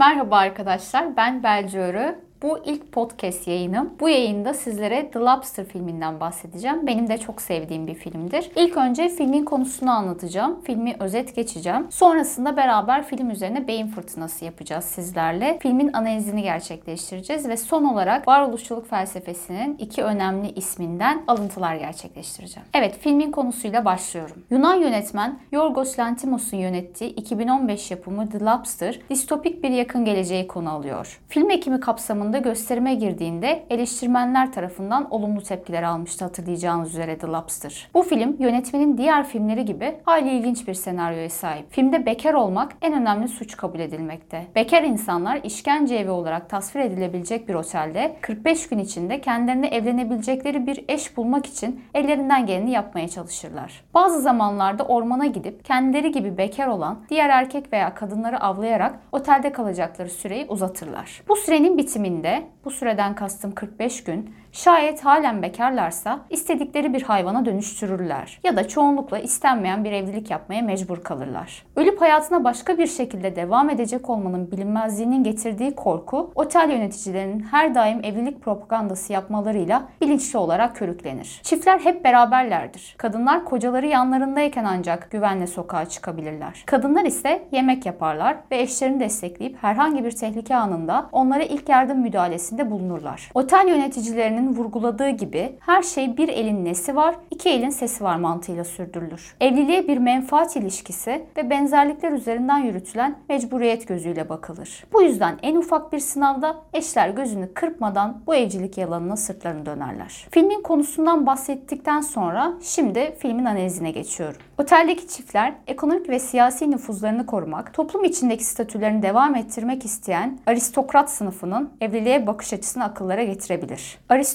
Merhaba arkadaşlar, ben Belci. Bu ilk podcast yayınım. Bu yayında sizlere The Lobster filminden bahsedeceğim. Benim de çok sevdiğim bir filmdir. İlk önce filmin konusunu anlatacağım. Filmi özet geçeceğim. Sonrasında beraber film üzerine beyin fırtınası yapacağız sizlerle. Filmin analizini gerçekleştireceğiz ve son olarak varoluşçuluk felsefesinin iki önemli isminden alıntılar gerçekleştireceğim. Evet, filmin konusuyla başlıyorum. Yunan yönetmen Yorgos Lanthimos'un yönettiği 2015 yapımı The Lobster, distopik bir yakın geleceği konu alıyor. Film ekimi kapsamında zamanında gösterime girdiğinde eleştirmenler tarafından olumlu tepkiler almıştı hatırlayacağınız üzere The Lobster. Bu film yönetmenin diğer filmleri gibi hayli ilginç bir senaryoya sahip. Filmde bekar olmak en önemli suç kabul edilmekte. Bekar insanlar işkence evi olarak tasvir edilebilecek bir otelde 45 gün içinde kendilerine evlenebilecekleri bir eş bulmak için ellerinden geleni yapmaya çalışırlar. Bazı zamanlarda ormana gidip kendileri gibi bekar olan diğer erkek veya kadınları avlayarak otelde kalacakları süreyi uzatırlar. Bu sürenin bitiminde bittiğinde bu süreden kastım 45 gün Şayet halen bekarlarsa istedikleri bir hayvana dönüştürürler ya da çoğunlukla istenmeyen bir evlilik yapmaya mecbur kalırlar. Ölüp hayatına başka bir şekilde devam edecek olmanın bilinmezliğinin getirdiği korku otel yöneticilerinin her daim evlilik propagandası yapmalarıyla bilinçli olarak körüklenir. Çiftler hep beraberlerdir. Kadınlar kocaları yanlarındayken ancak güvenle sokağa çıkabilirler. Kadınlar ise yemek yaparlar ve eşlerini destekleyip herhangi bir tehlike anında onlara ilk yardım müdahalesinde bulunurlar. Otel yöneticilerinin Einstein'ın vurguladığı gibi her şey bir elin nesi var, iki elin sesi var mantığıyla sürdürülür. Evliliğe bir menfaat ilişkisi ve benzerlikler üzerinden yürütülen mecburiyet gözüyle bakılır. Bu yüzden en ufak bir sınavda eşler gözünü kırpmadan bu evcilik yalanına sırtlarını dönerler. Filmin konusundan bahsettikten sonra şimdi filmin analizine geçiyorum. Oteldeki çiftler ekonomik ve siyasi nüfuzlarını korumak, toplum içindeki statülerini devam ettirmek isteyen aristokrat sınıfının evliliğe bakış açısını akıllara getirebilir. Aristokrat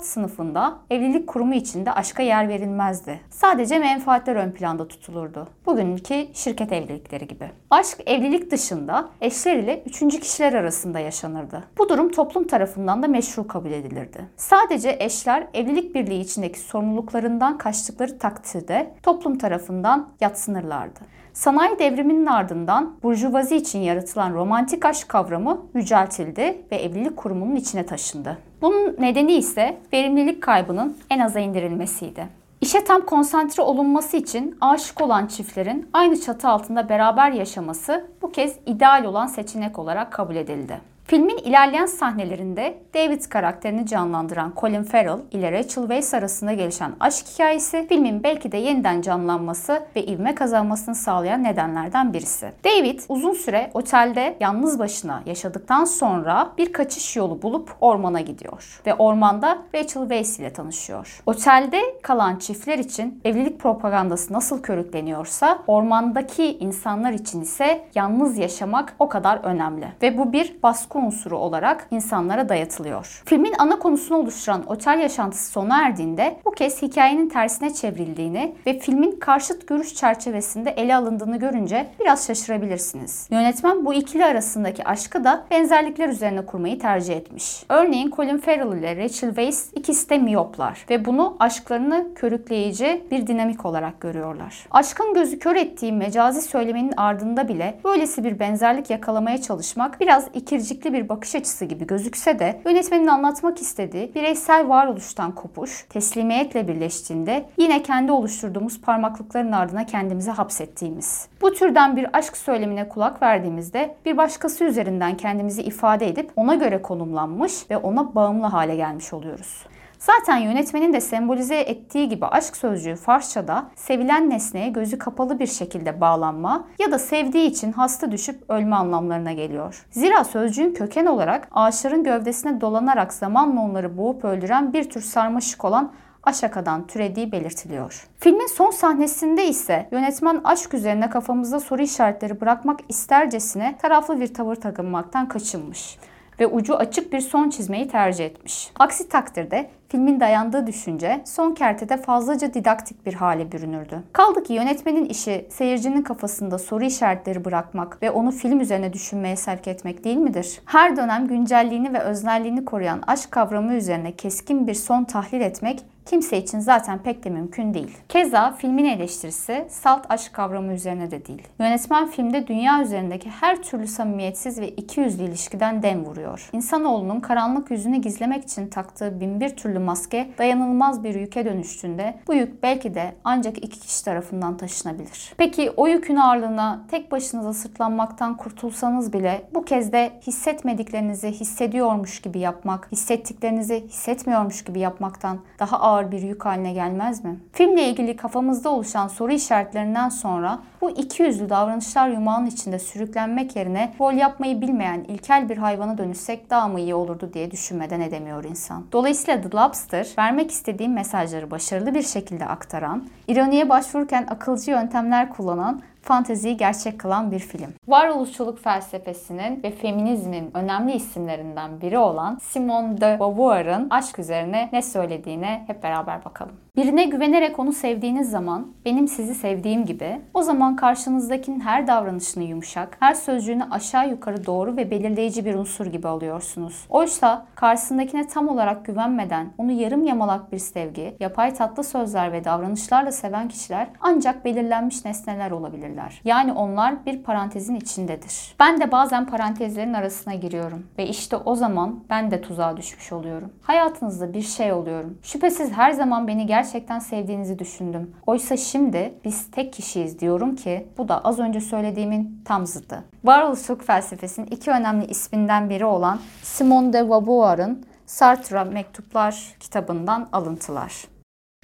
sınıfında evlilik kurumu içinde aşka yer verilmezdi. Sadece menfaatler ön planda tutulurdu. Bugünkü şirket evlilikleri gibi. Aşk evlilik dışında eşler ile üçüncü kişiler arasında yaşanırdı. Bu durum toplum tarafından da meşru kabul edilirdi. Sadece eşler evlilik birliği içindeki sorumluluklarından kaçtıkları takdirde toplum tarafından yatsınırlardı. Sanayi devriminin ardından burjuvazi için yaratılan romantik aşk kavramı yüceltildi ve evlilik kurumunun içine taşındı. Bunun nedeni ise verimlilik kaybının en aza indirilmesiydi. İşe tam konsantre olunması için aşık olan çiftlerin aynı çatı altında beraber yaşaması bu kez ideal olan seçenek olarak kabul edildi. Filmin ilerleyen sahnelerinde David karakterini canlandıran Colin Farrell ile Rachel Weisz arasında gelişen aşk hikayesi filmin belki de yeniden canlanması ve ivme kazanmasını sağlayan nedenlerden birisi. David uzun süre otelde yalnız başına yaşadıktan sonra bir kaçış yolu bulup ormana gidiyor ve ormanda Rachel Weisz ile tanışıyor. Otelde kalan çiftler için evlilik propagandası nasıl körükleniyorsa ormandaki insanlar için ise yalnız yaşamak o kadar önemli ve bu bir baskı unsuru olarak insanlara dayatılıyor. Filmin ana konusunu oluşturan otel yaşantısı sona erdiğinde bu kez hikayenin tersine çevrildiğini ve filmin karşıt görüş çerçevesinde ele alındığını görünce biraz şaşırabilirsiniz. Yönetmen bu ikili arasındaki aşkı da benzerlikler üzerine kurmayı tercih etmiş. Örneğin Colin Farrell ile Rachel Weisz ikisi de miyoplar ve bunu aşklarını körükleyici bir dinamik olarak görüyorlar. Aşkın gözü kör ettiği mecazi söylemenin ardında bile böylesi bir benzerlik yakalamaya çalışmak biraz ikircikli bir bakış açısı gibi gözükse de yönetmenin anlatmak istediği bireysel varoluştan kopuş, teslimiyetle birleştiğinde yine kendi oluşturduğumuz parmaklıkların ardına kendimizi hapsettiğimiz. Bu türden bir aşk söylemine kulak verdiğimizde bir başkası üzerinden kendimizi ifade edip ona göre konumlanmış ve ona bağımlı hale gelmiş oluyoruz. Zaten yönetmenin de sembolize ettiği gibi aşk sözcüğü Farsçada sevilen nesneye gözü kapalı bir şekilde bağlanma ya da sevdiği için hasta düşüp ölme anlamlarına geliyor. Zira sözcüğün köken olarak ağaçların gövdesine dolanarak zamanla onları boğup öldüren bir tür sarmaşık olan aşakadan türediği belirtiliyor. Filmin son sahnesinde ise yönetmen aşk üzerine kafamızda soru işaretleri bırakmak istercesine taraflı bir tavır takınmaktan kaçınmış ve ucu açık bir son çizmeyi tercih etmiş. Aksi takdirde filmin dayandığı düşünce son kertede fazlaca didaktik bir hale bürünürdü. Kaldı ki yönetmenin işi seyircinin kafasında soru işaretleri bırakmak ve onu film üzerine düşünmeye sevk etmek değil midir? Her dönem güncelliğini ve öznelliğini koruyan aşk kavramı üzerine keskin bir son tahlil etmek kimse için zaten pek de mümkün değil. Keza filmin eleştirisi salt aşk kavramı üzerine de değil. Yönetmen filmde dünya üzerindeki her türlü samimiyetsiz ve ikiyüzlü ilişkiden dem vuruyor. İnsanoğlunun karanlık yüzünü gizlemek için taktığı binbir türlü maske dayanılmaz bir yüke dönüştüğünde bu yük belki de ancak iki kişi tarafından taşınabilir. Peki o yükün ağırlığına tek başınıza sırtlanmaktan kurtulsanız bile bu kez de hissetmediklerinizi hissediyormuş gibi yapmak, hissettiklerinizi hissetmiyormuş gibi yapmaktan daha ağır bir yük haline gelmez mi? Filmle ilgili kafamızda oluşan soru işaretlerinden sonra bu iki yüzlü davranışlar yumağının içinde sürüklenmek yerine rol yapmayı bilmeyen ilkel bir hayvana dönüşsek daha mı iyi olurdu diye düşünmeden edemiyor insan. Dolayısıyla The Lobster vermek istediğim mesajları başarılı bir şekilde aktaran, ironiye başvururken akılcı yöntemler kullanan fanteziyi gerçek kılan bir film. Varoluşçuluk felsefesinin ve feminizmin önemli isimlerinden biri olan Simone de Beauvoir'ın aşk üzerine ne söylediğine hep beraber bakalım. Birine güvenerek onu sevdiğiniz zaman benim sizi sevdiğim gibi o zaman karşınızdakinin her davranışını yumuşak, her sözcüğünü aşağı yukarı doğru ve belirleyici bir unsur gibi alıyorsunuz. Oysa karşısındakine tam olarak güvenmeden onu yarım yamalak bir sevgi, yapay tatlı sözler ve davranışlarla seven kişiler ancak belirlenmiş nesneler olabilirler. Yani onlar bir parantezin içindedir. Ben de bazen parantezlerin arasına giriyorum ve işte o zaman ben de tuzağa düşmüş oluyorum. Hayatınızda bir şey oluyorum. Şüphesiz her zaman beni gerçekten sevdiğinizi düşündüm. Oysa şimdi biz tek kişiyiz diyorum ki bu da az önce söylediğimin tam zıddı. Varoluşçuluk felsefesinin iki önemli isminden biri olan Simone de Beauvoir'ın Sartre Mektuplar kitabından alıntılar.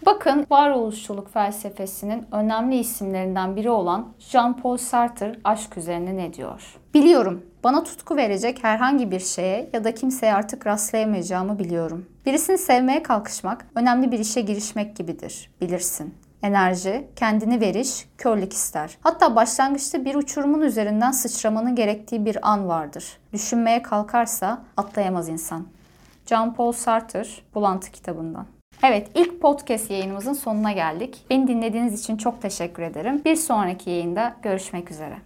Bakın varoluşçuluk felsefesinin önemli isimlerinden biri olan Jean-Paul Sartre aşk üzerine ne diyor? Biliyorum, bana tutku verecek herhangi bir şeye ya da kimseye artık rastlayamayacağımı biliyorum. Birisini sevmeye kalkışmak, önemli bir işe girişmek gibidir, bilirsin. Enerji, kendini veriş, körlük ister. Hatta başlangıçta bir uçurumun üzerinden sıçramanın gerektiği bir an vardır. Düşünmeye kalkarsa atlayamaz insan. Jean-Paul Sartre, Bulantı kitabından. Evet, ilk podcast yayınımızın sonuna geldik. Beni dinlediğiniz için çok teşekkür ederim. Bir sonraki yayında görüşmek üzere.